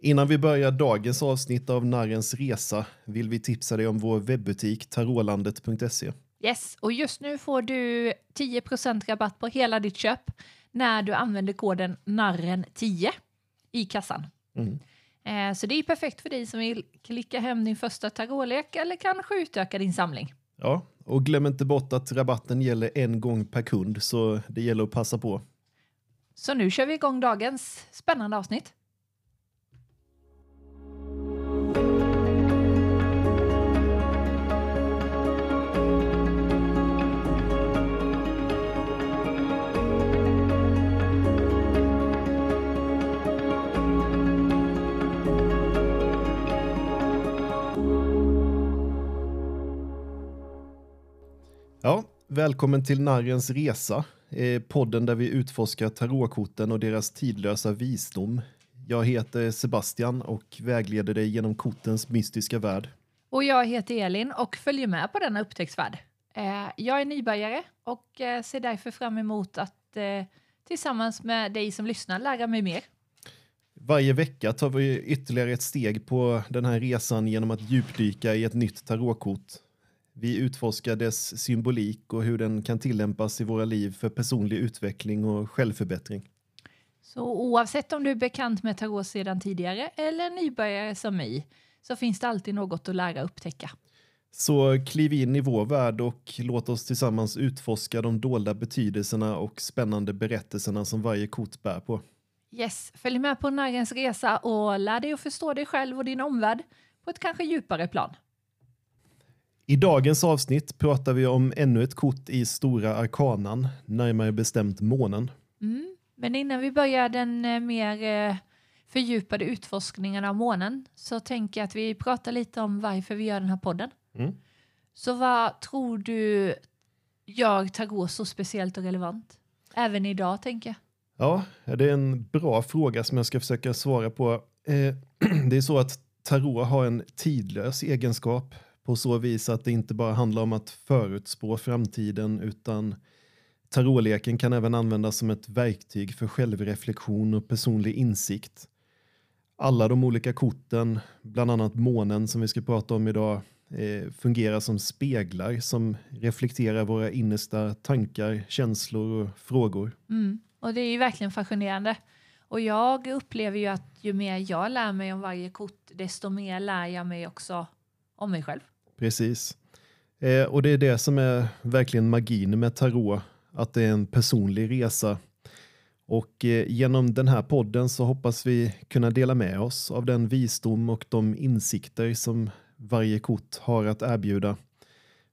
Innan vi börjar dagens avsnitt av Narrens Resa vill vi tipsa dig om vår webbutik tarotlandet.se. Yes, och just nu får du 10% rabatt på hela ditt köp när du använder koden narren10 i kassan. Mm. Eh, Så det är perfekt för dig som vill klicka hem din första tarotlek eller kanske utöka din samling. Ja, och glöm inte bort att rabatten gäller en gång per kund så det gäller att passa på. Så nu kör vi igång dagens spännande avsnitt. Välkommen till Narrens Resa, eh, podden där vi utforskar tarotkorten och deras tidlösa visdom. Jag heter Sebastian och vägleder dig genom kortens mystiska värld. Och jag heter Elin och följer med på denna upptäcktsfärd. Eh, Jag är nybörjare och eh, ser därför fram emot att tillsammans med dig som lyssnar lära mig mer. Varje vecka tar vi ytterligare ett steg på den här resan genom att djupdyka i ett nytt tarotkort. Vi utforskar dess symbolik och hur den kan tillämpas i våra liv för personlig utveckling och självförbättring. Så oavsett om du är bekant med tarot sedan tidigare eller nybörjare som mig så finns det alltid något att lära och upptäcka. Så kliv in i vår värld och låt oss tillsammans utforska de dolda betydelserna och spännande berättelserna som varje kort bär på. Yes, följ med på Narrens resa och lär dig att förstå dig själv och din omvärld på ett kanske djupare plan. I dagens avsnitt pratar vi om ännu ett kort i Stora Arkanan, närmare bestämt månen. Mm. Men innan vi börjar den eh, mer eh, fördjupade utforskningen av månen så tänker jag att vi pratar lite om varför vi gör den här podden. Mm. Så vad tror du gör tarot så speciellt och relevant? Även idag tänker jag. Ja, det är en bra fråga som jag ska försöka svara på. Eh, Det är så att tarot har en tidlös egenskap på så vis att det inte bara handlar om att förutspå framtiden utan tarotleken kan även användas som ett verktyg för självreflektion och personlig insikt. Alla de olika korten, bland annat månen som vi ska prata om idag, eh, fungerar som speglar som reflekterar våra innersta tankar, känslor och frågor. Mm. Och det är ju verkligen fascinerande. Och jag upplever ju att ju mer jag lär mig om varje kort, desto mer lär jag mig också om mig själv. Precis. Eh, och det är det som är verkligen magin med tarot, att det är en personlig resa. Och eh, genom den här podden så hoppas vi kunna dela med oss av den visdom och de insikter som varje kort har att erbjuda.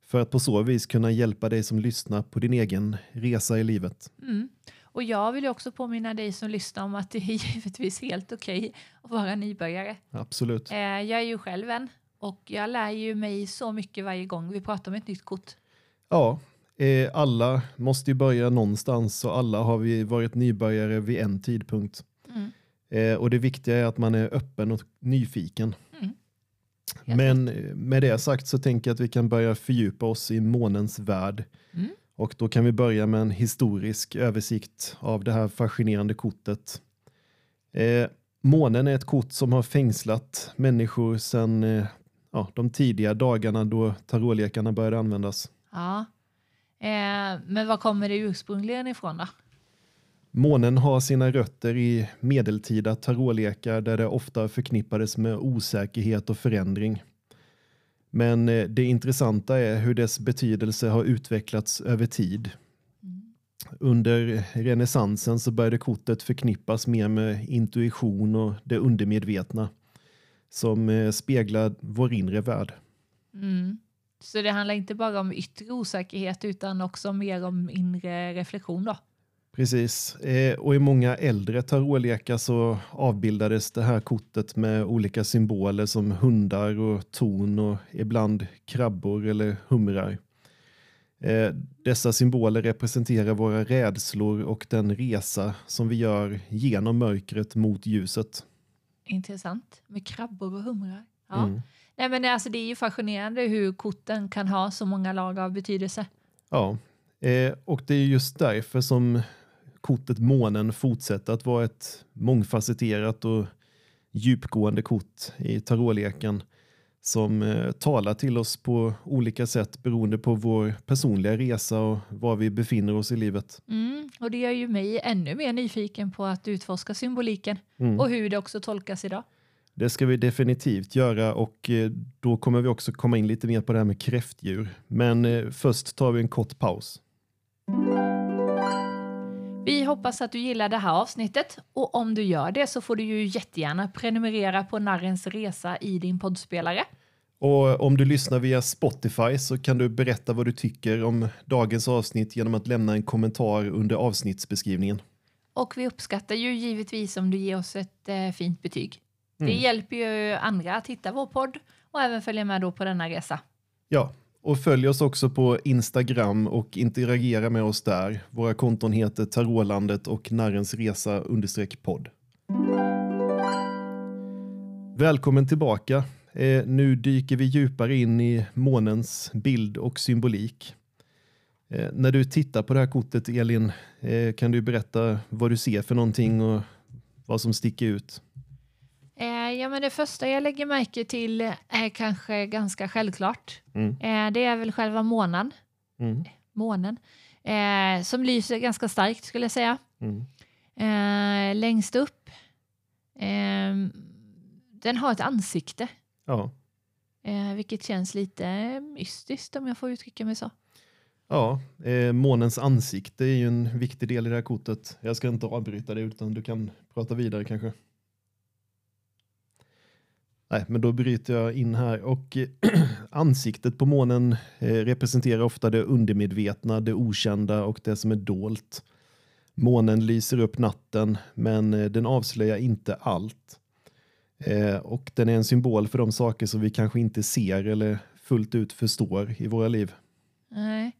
För att på så vis kunna hjälpa dig som lyssnar på din egen resa i livet. Mm. Och jag vill ju också påminna dig som lyssnar om att det är givetvis helt okej att vara nybörjare. Absolut. Eh, jag är ju själv en och jag lär ju mig så mycket varje gång vi pratar om ett nytt kort. Ja, eh, alla måste ju börja någonstans och alla har vi varit nybörjare vid en tidpunkt. Mm. Eh, och det viktiga är att man är öppen och nyfiken. Mm. Men med det sagt så tänker jag att vi kan börja fördjupa oss i månens värld. Mm. Och då kan vi börja med en historisk översikt av det här fascinerande kortet. Eh, månen är ett kort som har fängslat människor sedan eh, ja, de tidiga dagarna då tarotlekarna började användas. Ja. Eh, men var kommer det ursprungligen ifrån då? Månen har sina rötter i medeltida tarotlekar där det ofta förknippades med osäkerhet och förändring. Men eh, det intressanta är hur dess betydelse har utvecklats över tid. Under renässansen så började kortet förknippas mer med intuition och det undermedvetna som eh, speglar vår inre värld. Mm. Så det handlar inte bara om yttre osäkerhet utan också mer om inre reflektion då? Precis, eh, och i många äldre tarotlekar så avbildades det här kortet med olika symboler som hundar och torn och ibland krabbor eller humrar. Eh, dessa symboler representerar våra rädslor och den resa som vi gör genom mörkret mot ljuset. Intressant. Med krabbor och humrar. Ja. Mm. Nej, men alltså, det är ju fascinerande hur korten kan ha så många lager av betydelse. Ja, eh, och det är just därför som kortet månen fortsätter att vara ett mångfacetterat och djupgående kort i tarotleken som eh, talar till oss på olika sätt beroende på vår personliga resa och var vi befinner oss i livet. Mm, och det gör ju mig ännu mer nyfiken på att utforska symboliken Mm. och hur det också tolkas idag. Det ska vi definitivt göra och eh, då kommer vi också komma in lite mer på det här med kräftdjur. Men eh, först tar vi en kort paus. Vi hoppas att du gillar det här avsnittet och om du gör det så får du ju jättegärna prenumerera på Narrens resa i din poddspelare. Och om du lyssnar via Spotify så kan du berätta vad du tycker om dagens avsnitt genom att lämna en kommentar under avsnittsbeskrivningen. Och vi uppskattar ju givetvis om du ger oss ett eh, fint betyg. Det Mm. hjälper ju andra att hitta vår podd och även följa med då på denna resa. Ja, och följ oss också på Instagram och interagera med oss där. Våra konton heter Tarotlandet och Narrens Resa podd. Välkommen tillbaka. Eh, nu dyker vi djupare in i månens bild och symbolik. Eh, när du tittar på det här kortet, Elin, eh, kan du berätta vad du ser för någonting och vad som sticker ut? Ja, men det första jag lägger märke till är kanske ganska självklart. Mm. Det är väl själva månen, Mm. månen som lyser ganska starkt skulle jag säga. Mm. Längst upp, den har ett ansikte, Ja. eh, vilket känns lite mystiskt om jag får uttrycka mig så. Ja, eh, månens ansikte är ju en viktig del i det här kortet. Jag ska inte avbryta det utan du kan prata vidare kanske. Nej, men då bryter jag in här och eh, ansiktet på månen eh, representerar ofta det undermedvetna, det okända och det som är dolt. Månen lyser upp natten, men eh, den avslöjar inte allt. Eh, och den är en symbol för de saker som vi kanske inte ser eller fullt ut förstår i våra liv. Nej,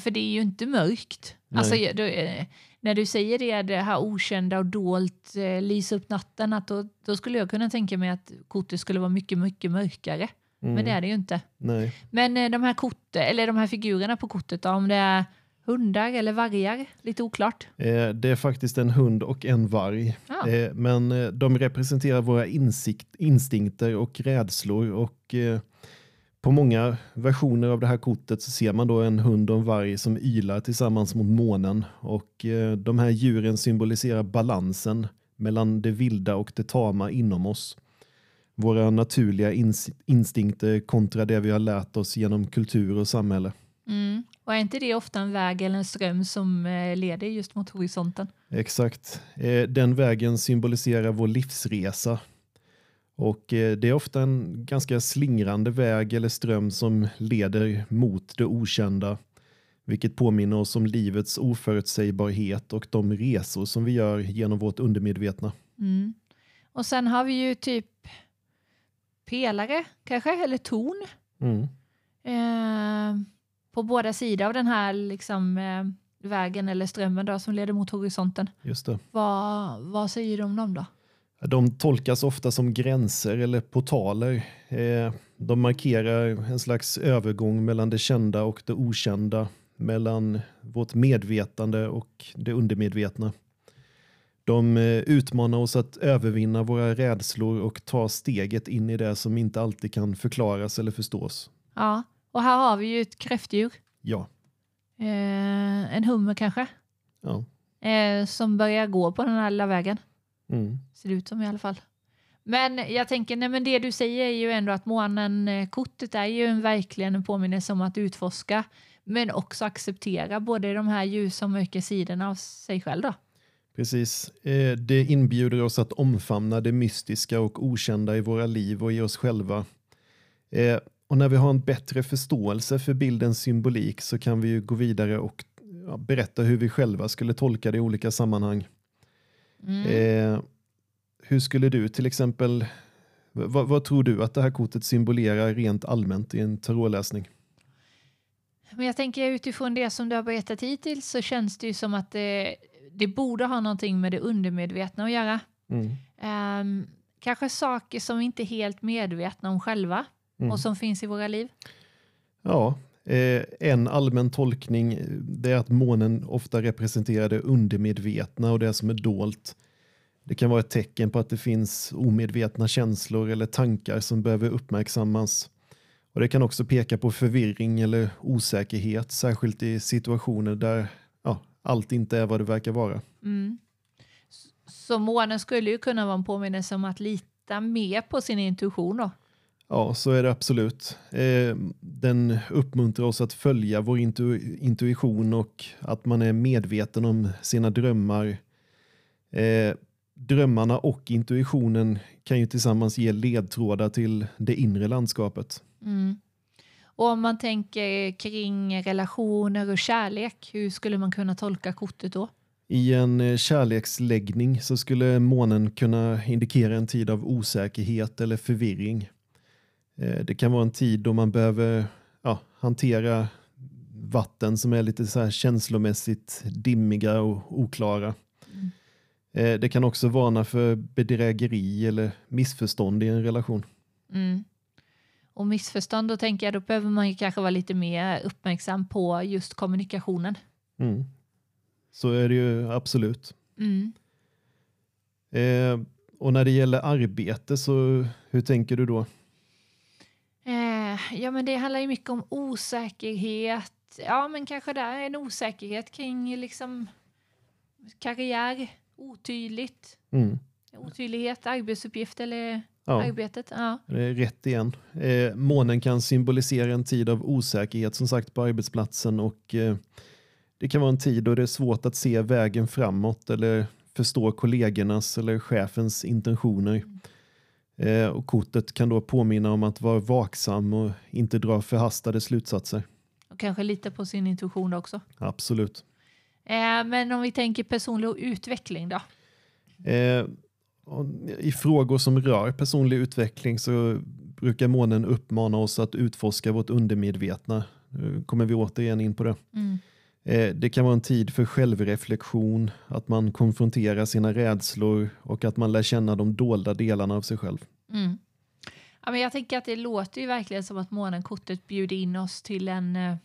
för det är ju inte mörkt. Nej. Alltså, då, eh, när du säger det, det här okända och dolt, eh, lysa upp natten, att då, då skulle jag kunna tänka mig att kortet skulle vara mycket, mycket mörkare. Mm. Men det är det ju inte. Nej. Men eh, de här korten, eller de här figurerna på kortet, då, om det är hundar eller vargar, lite oklart. Eh, Det är faktiskt en hund och en varg. Ja. Eh, Men eh, de representerar våra insikt, instinkter och rädslor. Och på många versioner av det här kortet så ser man då en hund och en varg som ylar tillsammans mot månen. Och de här djuren symboliserar balansen mellan det vilda och det tama inom oss. Våra naturliga ins- instinkter kontra det vi har lärt oss genom kultur och samhälle. Mm. Och är inte det ofta en väg eller en ström som eh, leder just mot horisonten? Exakt. Eh, Den vägen symboliserar vår livsresa. Och eh, det är ofta en ganska slingrande väg eller ström som leder mot det okända. Vilket påminner oss om livets oförutsägbarhet och de resor som vi gör genom vårt undermedvetna. Mm. Och sen har vi ju typ pelare kanske, eller torn. Mm. eh, på båda sidor av den här liksom, eh, vägen eller strömmen då, som leder mot horisonten. Just det. Vad, vad säger du om dem då? De tolkas ofta som gränser eller portaler. Eh, De markerar en slags övergång mellan det kända och det okända, mellan vårt medvetande och det undermedvetna. De eh, utmanar oss att övervinna våra rädslor och ta steget in i det som inte alltid kan förklaras eller förstås. Ja, och här har vi ju ett kräftdjur. Ja, Eh, en hummer kanske, ja. eh, som börjar gå på den här lilla vägen. Mm. Ser det ut som i alla fall. Men jag tänker, nej men det du säger är ju ändå att månen-kortet är ju en, verkligen en påminnelse om att utforska men också acceptera både de här ljusa och mörka sidorna av sig själv då. Precis. Eh, Det inbjuder oss att omfamna det mystiska och okända i våra liv och i oss själva. Och när vi har en bättre förståelse för bildens symbolik så kan vi ju gå vidare och ja, berätta hur vi själva skulle tolka det i olika sammanhang. Mm. Eh, hur skulle du till exempel, vad, vad tror du att det här kortet symbolerar rent allmänt i en tarotläsning? Men jag tänker utifrån det som du har berättat hittills så känns det ju som att det, det borde ha någonting med det undermedvetna att göra. Mm. Ehm, kanske saker som vi inte är helt medvetna om själva Mm. och som finns i våra liv. Ja, eh, en allmän tolkning eh, det är att månen ofta representerar det undermedvetna och det som är dolt. Det kan vara ett tecken på att det finns omedvetna känslor eller tankar som behöver uppmärksammas. Och Det kan också peka på förvirring eller osäkerhet, särskilt i situationer där ja, allt inte är vad det verkar vara. Mm. Så månen skulle ju kunna vara en påminnelse om att lita mer på sin intuition då? Ja, så är det absolut. Eh, den uppmuntrar oss att följa vår intu intuition och att man är medveten om sina drömmar. Eh, drömmarna och intuitionen kan ju tillsammans ge ledtrådar till det inre landskapet. Mm. Och om man tänker kring relationer och kärlek, hur skulle man kunna tolka kortet då? I en eh, kärleksläggning så skulle månen kunna indikera en tid av osäkerhet eller förvirring. Eh, det kan vara en tid då man behöver ja, hantera vatten som är lite så här känslomässigt dimmiga och oklara. Mm. Eh, det kan också varna för bedrägeri eller missförstånd i en relation. Mm. Och missförstånd, då tänker jag då behöver man kanske vara lite mer uppmärksam på just kommunikationen. Mm. Så är det ju absolut. Mm. Eh, och när det gäller arbete, så hur tänker du då? Ja, men det handlar ju mycket om osäkerhet. Ja, men kanske där en osäkerhet kring liksom karriär, otydligt. Mm. Otydlighet, arbetsuppgift eller ja. arbetet. Ja. Det är rätt igen. Eh, månen kan symbolisera en tid av osäkerhet som sagt på arbetsplatsen och eh, det kan vara en tid då det är svårt att se vägen framåt eller förstå kollegornas eller chefens intentioner. Mm. Eh, och kortet kan då påminna om att vara vaksam och inte dra förhastade slutsatser. Och kanske lita på sin intuition också. Absolut. Eh, men om vi tänker personlig utveckling då? Eh, I frågor som rör personlig utveckling så brukar månen uppmana oss att utforska vårt undermedvetna. Nu kommer vi återigen in på det. Mm. Eh, det kan vara en tid för självreflektion, att man konfronterar sina rädslor och att man lär känna de dolda delarna av sig själv. Mm. Ja, men jag tänker att det låter ju verkligen som att månenkortet bjuder in oss till en, eh,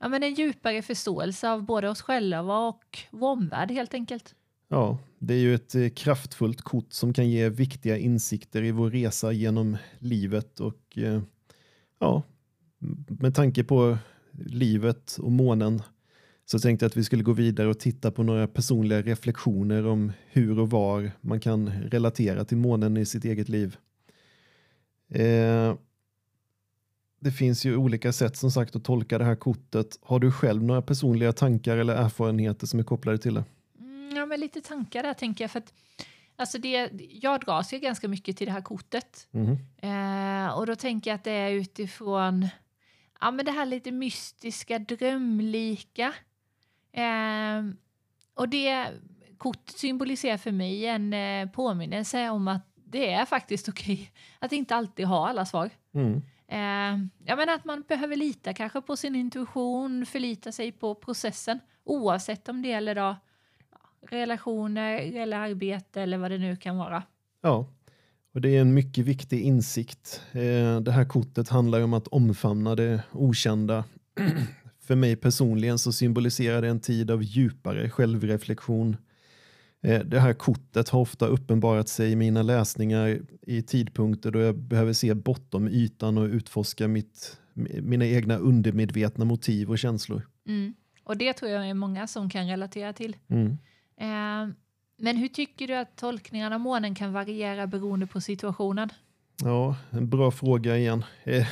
ja, men en djupare förståelse av både oss själva och vår omvärld helt enkelt. Ja, det är ju ett eh, kraftfullt kort som kan ge viktiga insikter i vår resa genom livet och ja, med tanke på livet och månen så tänkte jag att vi skulle gå vidare och titta på några personliga reflektioner om hur och var man kan relatera till månen i sitt eget liv. Eh, det finns ju olika sätt som sagt att tolka det här kortet. Har du själv några personliga tankar eller erfarenheter som är kopplade till det? Mm, ja, men lite tankar där tänker jag. För att, alltså det, jag dras ju ganska mycket till det här kortet. Mm. Eh, och då tänker jag att det är utifrån ja, men det här lite mystiska, drömlika. Eh, och det kortet symboliserar för mig en eh, påminnelse om att det är faktiskt okej att inte alltid ha alla svar. Mm. Eh, jag menar att man behöver lita kanske på sin intuition, förlita sig på processen oavsett om det gäller då, relationer eller arbete eller vad det nu kan vara. Ja, och det är en mycket viktig insikt. Eh, det här kortet handlar om att omfamna det okända för mig personligen så symboliserar det en tid av djupare självreflektion. Eh, det här kortet har ofta uppenbarat sig i mina läsningar i tidpunkter då jag behöver se bortom ytan och utforska mitt, mina egna undermedvetna motiv och känslor. Mm. Och det tror jag är många som kan relatera till. Mm. Eh, men hur tycker du att tolkningarna av månen kan variera beroende på situationen? Ja, en bra fråga igen. Eh,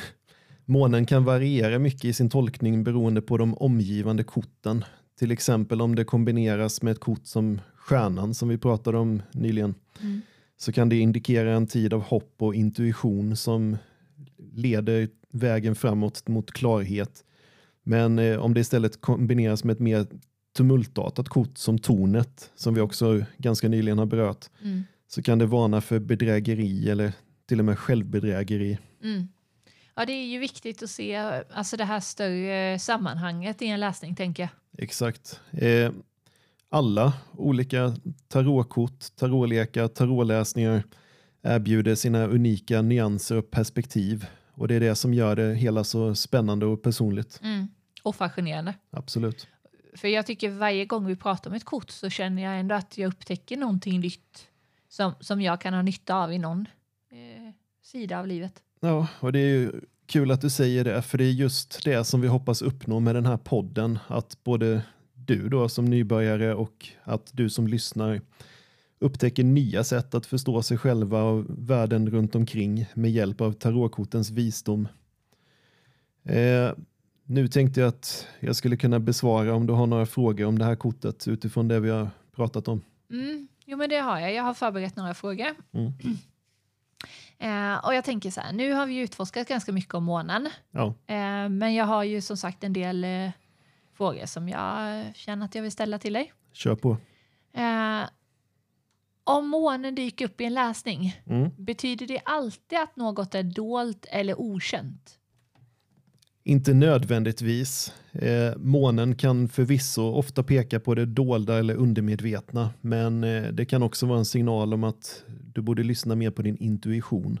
Månen kan variera mycket i sin tolkning beroende på de omgivande korten. Till exempel om det kombineras med ett kort som stjärnan som vi pratade om nyligen. Mm. Så kan det indikera en tid av hopp och intuition som leder vägen framåt mot klarhet. Men eh, om det istället kombineras med ett mer tumultartat kort som tornet, som vi också ganska nyligen har berört, mm. så kan det varna för bedrägeri eller till och med självbedrägeri. Mm. Ja, det är ju viktigt att se alltså det här större sammanhanget i en läsning, tänker jag. Exakt. Eh, alla olika tarotkort, tarotlekar, tarotläsningar erbjuder sina unika nyanser och perspektiv. Och det är det som gör det hela så spännande och personligt. Mm. Och fascinerande. Absolut. För jag tycker varje gång vi pratar om ett kort så känner jag ändå att jag upptäcker någonting nytt som, som jag kan ha nytta av i någon eh, sida av livet. Ja, och det är ju kul att du säger det, för det är just det som vi hoppas uppnå med den här podden, att både du då som nybörjare och att du som lyssnar upptäcker nya sätt att förstå sig själva och världen runt omkring med hjälp av tarotkortens visdom. Eh, nu tänkte jag att jag skulle kunna besvara om du har några frågor om det här kortet utifrån det vi har pratat om. Mm. Jo men det har jag. Jag har förberett några frågor. Mm. Eh, och jag tänker så här, nu har vi utforskat ganska mycket om månen. Ja, Eh, men jag har ju som sagt en del eh, frågor som jag känner att jag vill ställa till dig. kör på. Eh, om månen dyker upp i en läsning, Mm. betyder det alltid att något är dolt eller okänt? Inte nödvändigtvis. Eh, månen kan förvisso ofta peka på det dolda eller undermedvetna, men eh, det kan också vara en signal om att du borde lyssna mer på din intuition.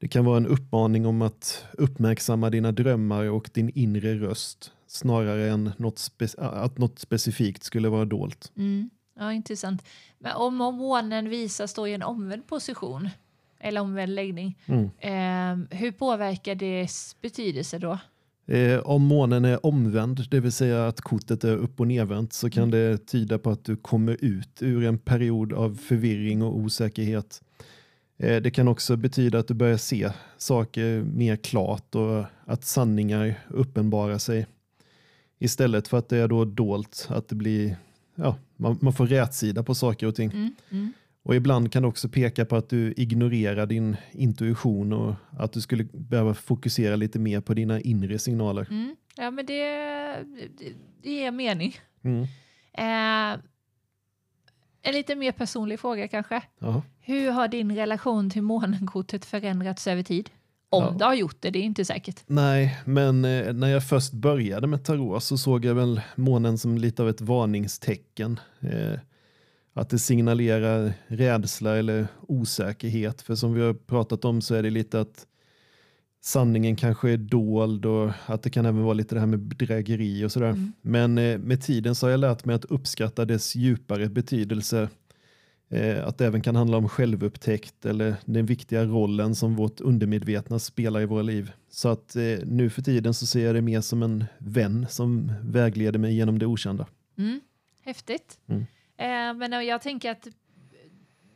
Det kan vara en uppmaning om att uppmärksamma dina drömmar och din inre röst snarare än något att något specifikt skulle vara dolt. Mm. Ja, intressant. Men om, om månen visas då i en omvänd position, eller omvänd läggning, Mm. eh, hur påverkar dess betydelse då? Eh, om månen är omvänd, det vill säga att kortet är upp och nervänt, så kan det tyda på att du kommer ut ur en period av förvirring och osäkerhet. Eh, det kan också betyda att du börjar se saker mer klart och att sanningar uppenbarar sig. Istället för att det är då dolt, att det blir, ja, man, man får rätsida på saker och ting. Mm. Och ibland kan det också peka på att du ignorerar din intuition och att du skulle behöva fokusera lite mer på dina inre signaler. Mm. Ja, men det, det, det ger mening. Mm. Eh, en lite mer personlig fråga kanske. Ja. Hur har din relation till månenkortet förändrats över tid? Om Ja. det har gjort det, det är inte säkert. Nej, men eh, när jag först började med tarot så såg jag väl månen som lite av ett varningstecken. Eh, att det signalerar rädsla eller osäkerhet. För som vi har pratat om så är det lite att sanningen kanske är dold och att det kan även vara lite det här med bedrägeri och sådär. Mm. Men eh, med tiden så har jag lärt mig att uppskatta dess djupare betydelse. Eh, att det även kan handla om självupptäckt eller den viktiga rollen som vårt undermedvetna spelar i våra liv. Så att eh, nu för tiden så ser jag det mer som en vän som vägleder mig genom det okända. Mm. Häftigt. Mm. Eh, men eh, jag tänker att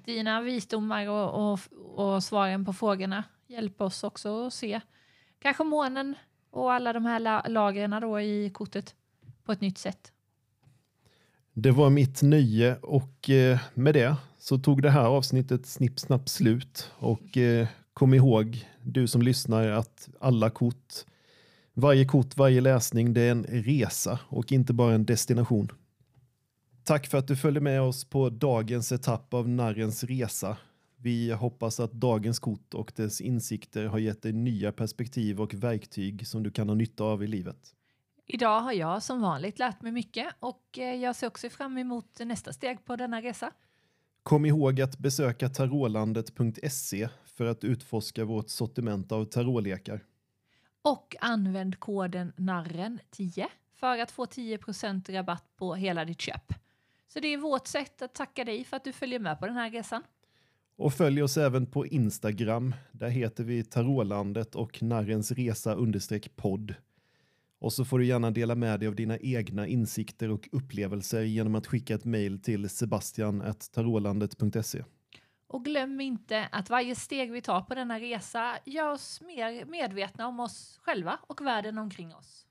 dina visdomar och, och, och svaren på frågorna hjälper oss också att se kanske månen och alla de här lagren då i kortet på ett nytt sätt. Det var mitt nöje och eh, med det så tog det här avsnittet snipp snapp slut och eh, kom ihåg du som lyssnar att alla kort, varje kort, varje läsning det är en resa och inte bara en destination. Tack för att du följde med oss på dagens etapp av Narrens resa. Vi hoppas att dagens kort och dess insikter har gett dig nya perspektiv och verktyg som du kan ha nytta av i livet. Idag har jag som vanligt lärt mig mycket och eh, jag ser också fram emot nästa steg på denna resa. Kom ihåg att besöka tarotlandet.se för att utforska vårt sortiment av tarotlekar. Och använd koden NARREN10 för att få 10% rabatt på hela ditt köp. Så det är vårt sätt att tacka dig för att du följer med på den här resan. Och följ oss även på Instagram. Där heter vi Tarotlandet och Narrens Resa podd. Och så får du gärna dela med dig av dina egna insikter och upplevelser genom att skicka ett mejl till sebastian.tarotlandet.se. Och glöm inte att varje steg vi tar på denna resa gör oss mer medvetna om oss själva och världen omkring oss.